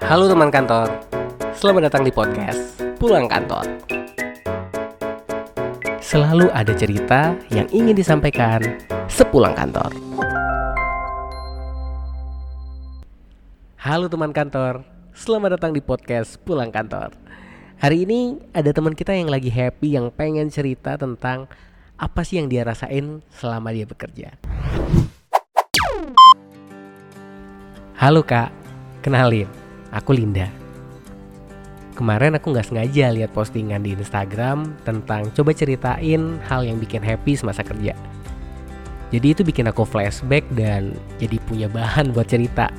Halo teman kantor, selamat datang di podcast Pulang Kantor. Selalu ada cerita yang ingin disampaikan sepulang kantor. Halo teman kantor, selamat datang di podcast Pulang Kantor. Hari ini ada teman kita yang lagi happy yang pengen cerita tentang apa sih yang dia rasain selama dia bekerja. Halo kak, kenalin, aku Linda. Kemarin aku nggak sengaja lihat postingan di Instagram tentang coba ceritain hal yang bikin happy semasa kerja. Jadi itu bikin aku flashback dan jadi punya bahan buat cerita.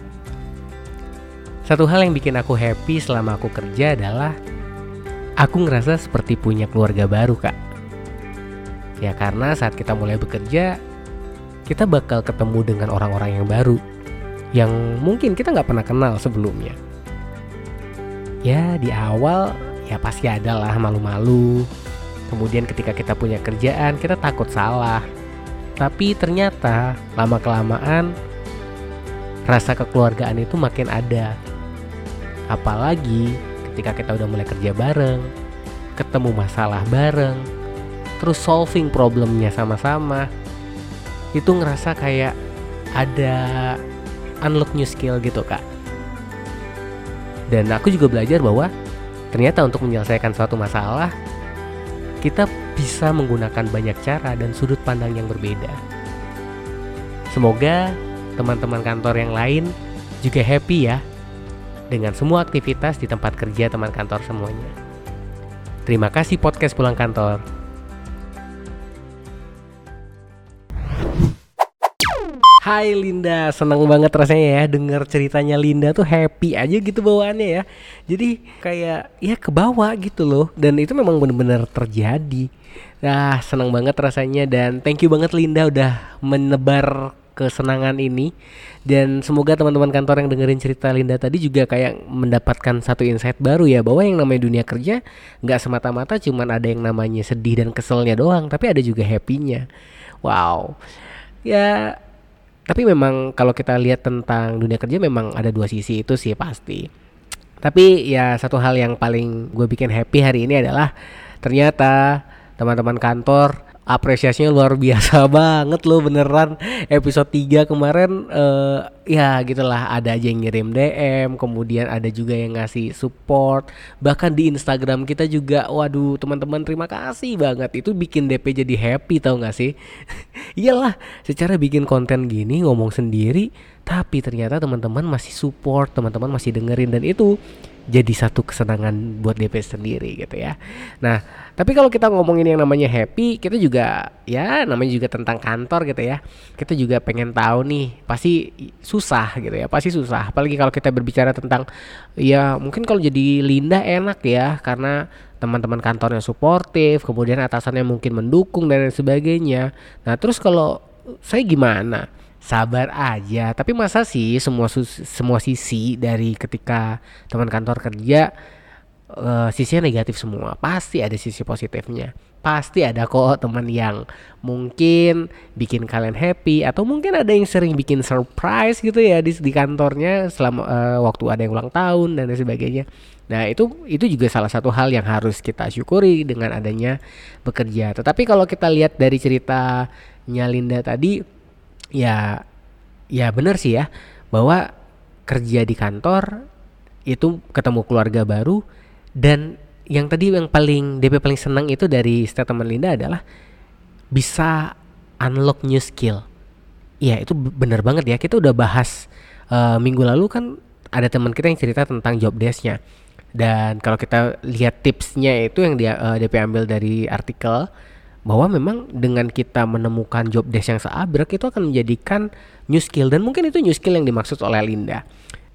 Satu hal yang bikin aku happy selama aku kerja adalah aku ngerasa seperti punya keluarga baru kak. Ya karena saat kita mulai bekerja, kita bakal ketemu dengan orang-orang yang baru yang mungkin kita nggak pernah kenal sebelumnya. Ya di awal ya pasti ada lah malu-malu. Kemudian ketika kita punya kerjaan kita takut salah. Tapi ternyata lama kelamaan rasa kekeluargaan itu makin ada. Apalagi ketika kita udah mulai kerja bareng, ketemu masalah bareng, terus solving problemnya sama-sama. Itu ngerasa kayak ada unlock new skill gitu kak dan aku juga belajar bahwa ternyata untuk menyelesaikan suatu masalah kita bisa menggunakan banyak cara dan sudut pandang yang berbeda. Semoga teman-teman kantor yang lain juga happy ya dengan semua aktivitas di tempat kerja teman kantor semuanya. Terima kasih podcast pulang kantor Hai Linda, seneng banget rasanya ya denger ceritanya Linda tuh happy aja gitu bawaannya ya. Jadi kayak ya ke bawah gitu loh dan itu memang bener-bener terjadi. Nah seneng banget rasanya dan thank you banget Linda udah menebar kesenangan ini dan semoga teman-teman kantor yang dengerin cerita Linda tadi juga kayak mendapatkan satu insight baru ya bahwa yang namanya dunia kerja nggak semata-mata cuman ada yang namanya sedih dan keselnya doang tapi ada juga happynya. Wow. Ya tapi memang kalau kita lihat tentang dunia kerja memang ada dua sisi itu sih pasti. Tapi ya satu hal yang paling gue bikin happy hari ini adalah ternyata teman-teman kantor apresiasinya luar biasa banget loh beneran. Episode 3 kemarin uh, ya gitulah ada aja yang ngirim DM kemudian ada juga yang ngasih support. Bahkan di Instagram kita juga waduh teman-teman terima kasih banget. Itu bikin DP jadi happy tau gak sih? Iyalah secara bikin konten gini ngomong sendiri tapi ternyata teman-teman masih support teman-teman masih dengerin. Dan itu jadi satu kesenangan buat DP sendiri gitu ya. Nah, tapi kalau kita ngomongin yang namanya happy, kita juga ya namanya juga tentang kantor gitu ya. Kita juga pengen tahu nih, pasti susah gitu ya, pasti susah. Apalagi kalau kita berbicara tentang ya mungkin kalau jadi Linda enak ya karena teman-teman kantornya suportif, kemudian atasannya mungkin mendukung dan sebagainya. Nah, terus kalau saya gimana? Sabar aja. Tapi masa sih semua semua sisi dari ketika teman kantor kerja uh, sisinya negatif semua? Pasti ada sisi positifnya. Pasti ada kok teman yang mungkin bikin kalian happy atau mungkin ada yang sering bikin surprise gitu ya di, di kantornya selama uh, waktu ada yang ulang tahun dan sebagainya. Nah itu itu juga salah satu hal yang harus kita syukuri dengan adanya bekerja. Tetapi kalau kita lihat dari ceritanya Linda tadi ya ya benar sih ya bahwa kerja di kantor itu ketemu keluarga baru dan yang tadi yang paling DP paling senang itu dari statement Linda adalah bisa unlock new skill. Iya itu benar banget ya kita udah bahas uh, minggu lalu kan ada teman kita yang cerita tentang job desknya dan kalau kita lihat tipsnya itu yang dia uh, DP ambil dari artikel bahwa memang dengan kita menemukan job desk yang seabrek itu akan menjadikan new skill. Dan mungkin itu new skill yang dimaksud oleh Linda.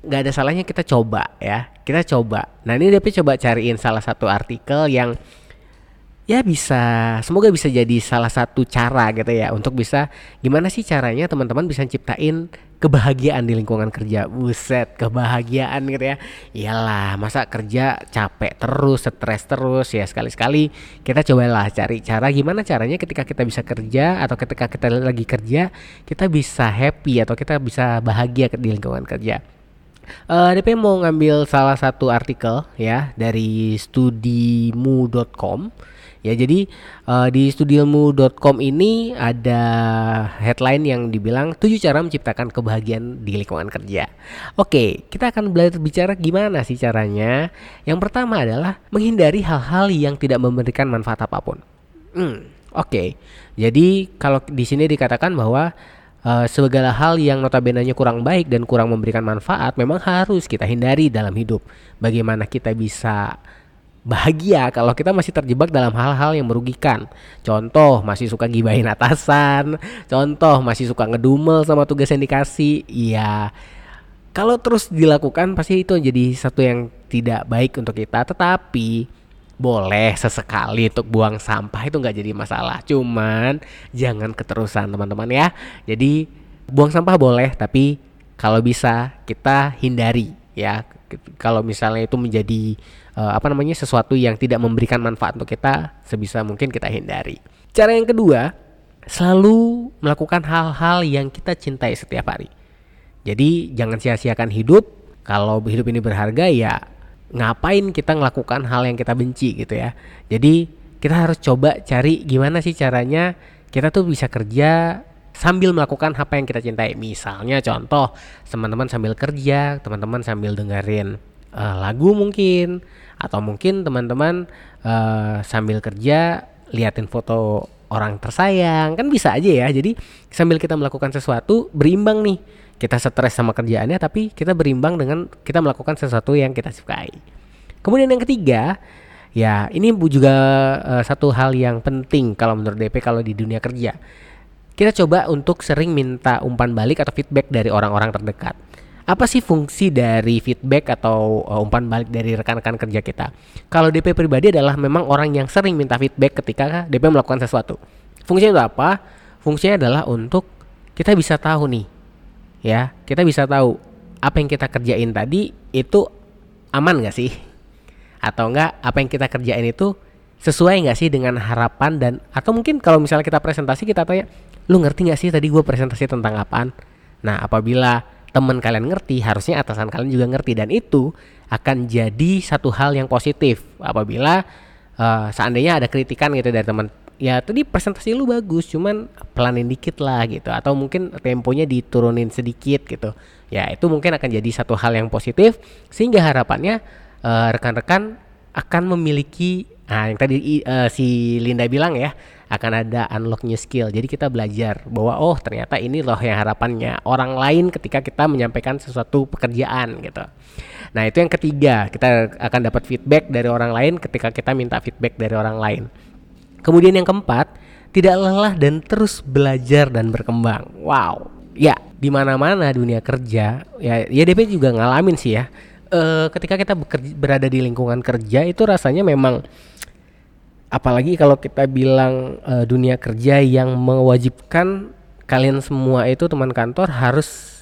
Nggak ada salahnya kita coba ya. Kita coba. Nah ini DP coba cariin salah satu artikel yang ya bisa semoga bisa jadi salah satu cara gitu ya untuk bisa gimana sih caranya teman-teman bisa ciptain kebahagiaan di lingkungan kerja. Buset kebahagiaan gitu ya. Iyalah masa kerja capek terus stres terus ya sekali-sekali. Kita cobalah cari cara gimana caranya ketika kita bisa kerja atau ketika kita lagi kerja kita bisa happy atau kita bisa bahagia di lingkungan kerja Uh, DP mau ngambil salah satu artikel ya dari studimu.com ya jadi uh, di studimu.com ini ada headline yang dibilang tujuh cara menciptakan kebahagiaan di lingkungan kerja. Oke, kita akan belajar bicara gimana sih caranya. Yang pertama adalah menghindari hal-hal yang tidak memberikan manfaat apa pun. Hmm, Oke, jadi kalau di sini dikatakan bahwa uh, segala hal yang notabene kurang baik dan kurang memberikan manfaat memang harus kita hindari dalam hidup. Bagaimana kita bisa bahagia kalau kita masih terjebak dalam hal-hal yang merugikan. Contoh, masih suka gibahin atasan, contoh masih suka ngedumel sama tugas yang dikasih. Iya. Kalau terus dilakukan pasti itu jadi satu yang tidak baik untuk kita, tetapi boleh sesekali untuk buang sampah itu nggak jadi masalah. Cuman jangan keterusan teman-teman ya. Jadi buang sampah boleh tapi kalau bisa kita hindari ya. Kalau misalnya itu menjadi uh, apa namanya sesuatu yang tidak memberikan manfaat untuk kita sebisa mungkin kita hindari. Cara yang kedua selalu melakukan hal-hal yang kita cintai setiap hari. Jadi jangan sia-siakan hidup. Kalau hidup ini berharga ya ngapain kita melakukan hal yang kita benci gitu ya. Jadi kita harus coba cari gimana sih caranya kita tuh bisa kerja sambil melakukan apa yang kita cintai. Misalnya contoh teman-teman sambil kerja, teman-teman sambil dengerin uh, lagu mungkin atau mungkin teman-teman uh, sambil kerja liatin foto orang tersayang kan bisa aja ya. Jadi sambil kita melakukan sesuatu berimbang nih kita stres sama kerjaannya tapi kita berimbang dengan kita melakukan sesuatu yang kita sukai. Kemudian yang ketiga, ya ini juga uh, satu hal yang penting kalau menurut DP kalau di dunia kerja. Kita coba untuk sering minta umpan balik atau feedback dari orang-orang terdekat. Apa sih fungsi dari feedback atau uh, umpan balik dari rekan-rekan kerja kita? Kalau DP pribadi adalah memang orang yang sering minta feedback ketika DP melakukan sesuatu. Fungsinya itu apa? Fungsinya adalah untuk kita bisa tahu nih ya kita bisa tahu apa yang kita kerjain tadi itu aman gak sih? Atau enggak apa yang kita kerjain itu sesuai nggak sih dengan harapan dan atau mungkin kalau misalnya kita presentasi kita tanya lu ngerti nggak sih tadi gue presentasi tentang apaan? Nah apabila teman kalian ngerti harusnya atasan kalian juga ngerti dan itu akan jadi satu hal yang positif. Apabila uh, seandainya ada kritikan gitu dari teman ya tadi presentasi lu bagus cuman pelanin dikit lah gitu. Atau mungkin temponya diturunin sedikit gitu. Ya itu mungkin akan jadi satu hal yang positif sehingga harapannya uh, rekan-rekan akan memiliki nah yang tadi uh, si Linda bilang ya akan ada unlock new skill. Jadi kita belajar bahwa oh ternyata ini loh yang harapannya. Orang lain ketika kita menyampaikan sesuatu pekerjaan gitu. Nah itu yang ketiga. Kita akan dapat feedback dari orang lain ketika kita minta feedback dari orang lain Kemudian yang keempat, tidak lelah dan terus belajar dan berkembang. Wow. Ya, di mana-mana dunia kerja, ya ya DP juga ngalamin sih ya. E, ketika kita bekerja, berada di lingkungan kerja itu rasanya memang apalagi kalau kita bilang e, dunia kerja yang mewajibkan kalian semua itu teman kantor harus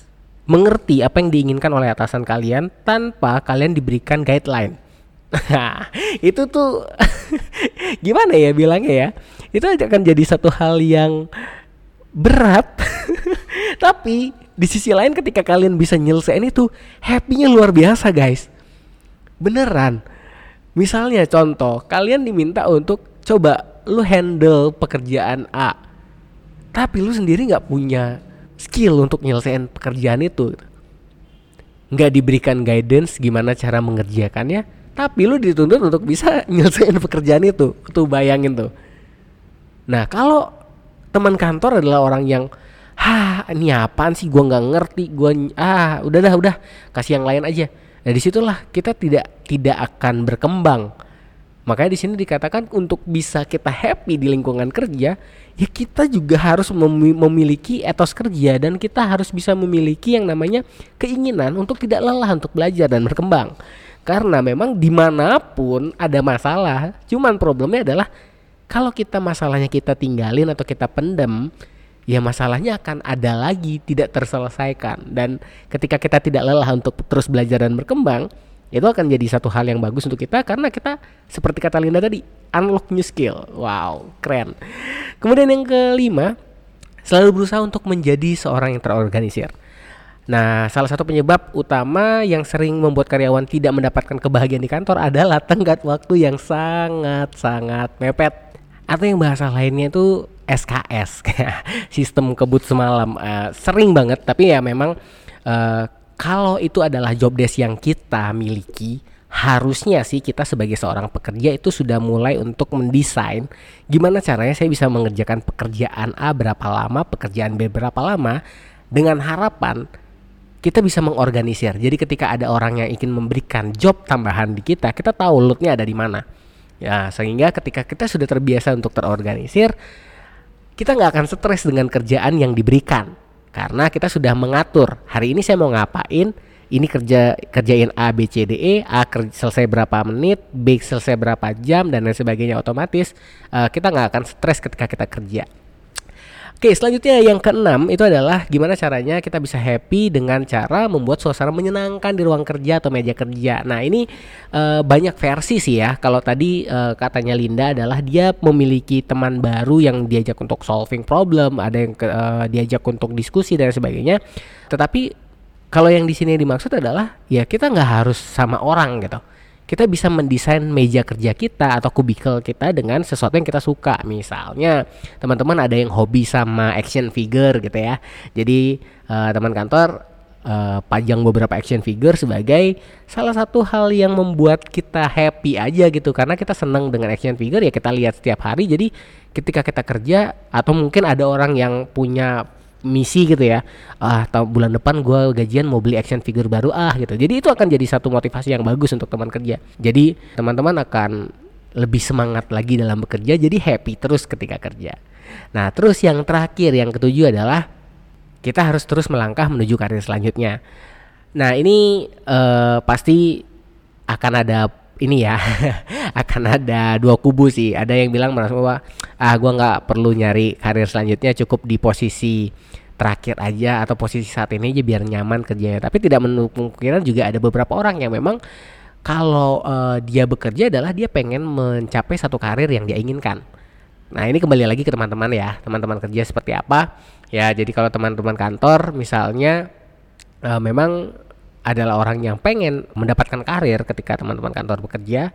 mengerti apa yang diinginkan oleh atasan kalian tanpa kalian diberikan guideline. Itu tuh gimana ya bilangnya ya? Itu akan jadi satu hal yang berat. Tapi di sisi lain ketika kalian bisa nyelesain itu, happy-nya luar biasa, guys. Beneran. Misalnya contoh, kalian diminta untuk coba lu handle pekerjaan A. Tapi lu sendiri nggak punya skill untuk nyelesain pekerjaan itu. Nggak diberikan guidance gimana cara mengerjakannya, tapi lu dituntut untuk bisa nyelesain pekerjaan itu tuh bayangin tuh nah kalau teman kantor adalah orang yang Hah, ini apaan sih? Gua nggak ngerti. Gua ah, udah dah, udah kasih yang lain aja. Nah di situlah kita tidak tidak akan berkembang. Makanya di sini dikatakan untuk bisa kita happy di lingkungan kerja, ya kita juga harus memiliki etos kerja dan kita harus bisa memiliki yang namanya keinginan untuk tidak lelah untuk belajar dan berkembang karena memang di mana pun ada masalah cuman problemnya adalah kalau kita masalahnya kita tinggalin atau kita pendem ya masalahnya akan ada lagi tidak terselesaikan. Dan ketika kita tidak lelah untuk terus belajar dan berkembang itu akan jadi satu hal yang bagus untuk kita karena kita seperti kata Linda tadi unlock new skill. Wow keren. Kemudian yang kelima selalu berusaha untuk menjadi seorang yang terorganisir Nah, salah satu penyebab utama yang sering membuat karyawan tidak mendapatkan kebahagiaan di kantor adalah tenggat waktu yang sangat-sangat mepet. Atau yang bahasa lainnya itu SKS, sistem kebut semalam. Uh, sering banget, tapi ya memang uh, kalau itu adalah job desk yang kita miliki, harusnya sih kita sebagai seorang pekerja itu sudah mulai untuk mendesain gimana caranya saya bisa mengerjakan pekerjaan A berapa lama, pekerjaan B berapa lama dengan harapan kita bisa mengorganisir. Jadi ketika ada orang yang ingin memberikan job tambahan di kita, kita tahu loadnya ada di mana. Ya, sehingga ketika kita sudah terbiasa untuk terorganisir, kita nggak akan stres dengan kerjaan yang diberikan karena kita sudah mengatur hari ini saya mau ngapain ini kerja kerjain A B C D E A kerja, selesai berapa menit B selesai berapa jam dan lain sebagainya otomatis uh, kita nggak akan stres ketika kita kerja Oke, selanjutnya yang keenam itu adalah gimana caranya kita bisa happy dengan cara membuat suasana menyenangkan di ruang kerja atau meja kerja. Nah, ini uh, banyak versi sih ya. Kalau tadi uh, katanya Linda adalah dia memiliki teman baru yang diajak untuk solving problem, ada yang uh, diajak untuk diskusi dan sebagainya. Tetapi kalau yang di sini dimaksud adalah ya kita nggak harus sama orang gitu kita bisa mendesain meja kerja kita atau kubikel kita dengan sesuatu yang kita suka. Misalnya, teman-teman ada yang hobi sama action figure gitu ya. Jadi, uh, teman kantor uh, pajang beberapa action figure sebagai salah satu hal yang membuat kita happy aja gitu karena kita senang dengan action figure ya kita lihat setiap hari. Jadi, ketika kita kerja atau mungkin ada orang yang punya misi gitu ya. Ah tahun bulan depan gue gajian mau beli action figure baru ah gitu. Jadi itu akan jadi satu motivasi yang bagus untuk teman kerja. Jadi teman-teman akan lebih semangat lagi dalam bekerja jadi happy terus ketika kerja. Nah terus yang terakhir yang ketujuh adalah kita harus terus melangkah menuju karir selanjutnya. Nah ini uh, pasti akan ada ini ya akan ada dua kubu sih. Ada yang bilang merasa bahwa ah gue nggak perlu nyari karir selanjutnya cukup di posisi terakhir aja atau posisi saat ini aja biar nyaman kerjanya. Tapi tidak kemungkinan juga ada beberapa orang yang memang kalau uh, dia bekerja adalah dia pengen mencapai satu karir yang dia inginkan. Nah ini kembali lagi ke teman-teman ya teman-teman kerja seperti apa. Ya jadi kalau teman-teman kantor misalnya uh, memang adalah orang yang pengen mendapatkan karir ketika teman-teman kantor bekerja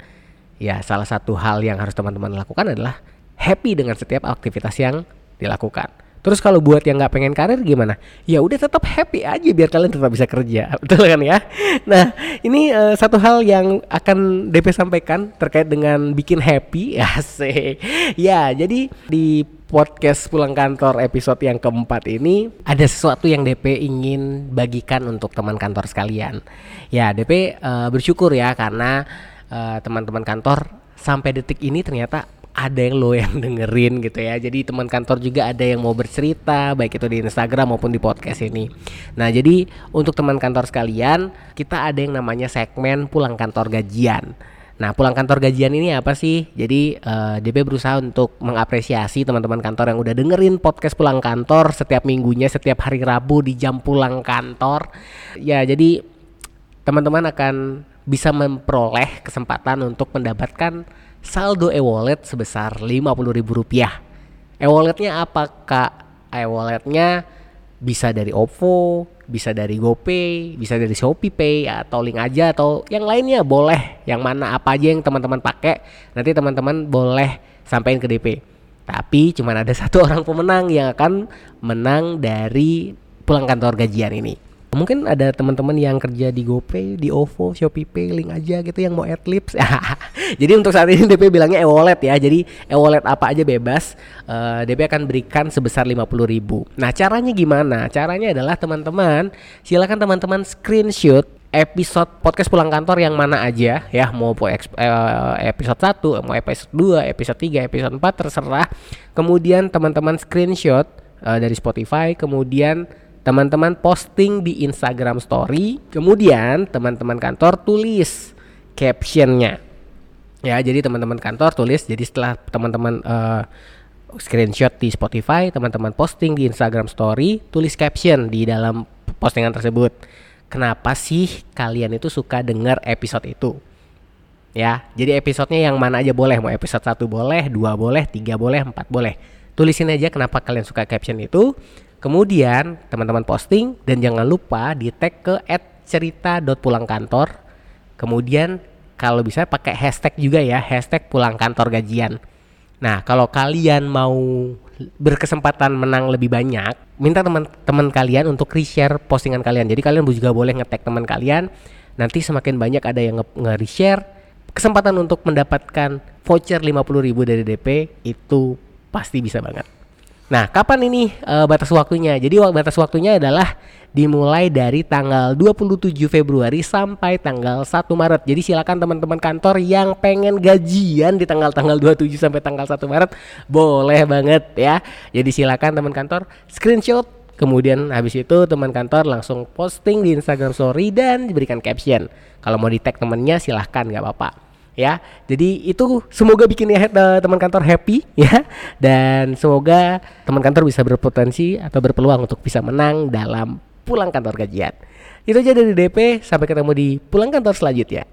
ya salah satu hal yang harus teman-teman lakukan adalah happy dengan setiap aktivitas yang dilakukan Terus kalau buat yang nggak pengen karir gimana? Ya udah tetap happy aja biar kalian tetap bisa kerja, betul kan ya? Nah ini uh, satu hal yang akan DP sampaikan terkait dengan bikin happy, ya sih. Ya jadi di podcast pulang kantor episode yang keempat ini ada sesuatu yang DP ingin bagikan untuk teman kantor sekalian. Ya DP uh, eh, bersyukur ya karena uh, teman-teman kantor sampai detik ini ternyata ada yang lo yang dengerin gitu ya. Jadi teman kantor juga ada yang mau bercerita baik itu di Instagram maupun di podcast ini. Nah, jadi untuk teman kantor sekalian, kita ada yang namanya segmen pulang kantor gajian. Nah, pulang kantor gajian ini apa sih? Jadi uh, eh, DP berusaha untuk mengapresiasi teman-teman kantor yang udah dengerin podcast pulang kantor setiap minggunya, setiap hari Rabu di jam pulang kantor. Ya, jadi teman-teman akan bisa memperoleh kesempatan untuk mendapatkan saldo e-wallet sebesar Rp50.000. E-walletnya apa kak? E-walletnya bisa dari OVO, bisa dari GoPay, bisa dari Shopee Pay atau link aja atau yang lainnya boleh. Yang mana apa aja yang teman-teman pakai, nanti teman-teman boleh sampaikan ke DP. Tapi cuma ada satu orang pemenang yang akan menang dari pulang kantor gajian ini. Mungkin ada teman-teman yang kerja di GoPay, di OVO, Shopee Pay, link aja gitu yang mau adlibs. jadi untuk saat ini DP bilangnya e-wallet ya. Jadi e-wallet apa aja bebas. Uh, eh, DP akan berikan sebesar 50.000. Nah, caranya gimana? Caranya adalah teman-teman, silakan teman-teman screenshot episode podcast pulang kantor yang mana aja ya mau eh, episode 1, mau episode 2, episode 3, episode 4 terserah. Kemudian teman-teman screenshot uh, dari Spotify, kemudian teman-teman posting di Instagram Story, kemudian teman-teman kantor tulis captionnya. Ya, jadi teman-teman kantor tulis. Jadi setelah teman-teman uh, screenshot di Spotify, teman-teman posting di Instagram Story, tulis caption di dalam postingan tersebut. Kenapa sih kalian itu suka dengar episode itu? Ya, jadi episodenya yang mana aja boleh, mau episode satu boleh, dua boleh, tiga boleh, empat boleh. Tulisin aja kenapa kalian suka caption itu Kemudian teman-teman posting dan jangan lupa di tag ke @cerita.pulangkantor. Kemudian kalau bisa pakai hashtag juga ya, hashtag pulang kantor gajian. Nah, kalau kalian mau berkesempatan menang lebih banyak, minta teman-teman kalian untuk reshare postingan kalian. Jadi kalian juga boleh ngetek teman kalian. Nanti semakin banyak ada yang nge-reshare, kesempatan untuk mendapatkan voucher 50.000 dari DP itu pasti bisa banget. Nah, kapan ini uh, batas waktunya? Jadi batas waktunya adalah dimulai dari tanggal 27 Februari sampai tanggal 1 Maret. Jadi silakan teman-teman kantor yang pengen gajian di tanggal-tanggal 27 sampai tanggal 1 Maret boleh banget ya. Jadi silakan teman kantor screenshot Kemudian habis itu teman kantor langsung posting di Instagram Story dan diberikan caption. Kalau mau di tag temennya silahkan nggak apa-apa ya. Jadi itu semoga bikin ya, eh, teman kantor happy ya dan semoga teman kantor bisa berpotensi atau berpeluang untuk bisa menang dalam pulang kantor gajian. Itu aja dari DP, sampai ketemu di pulang kantor selanjutnya.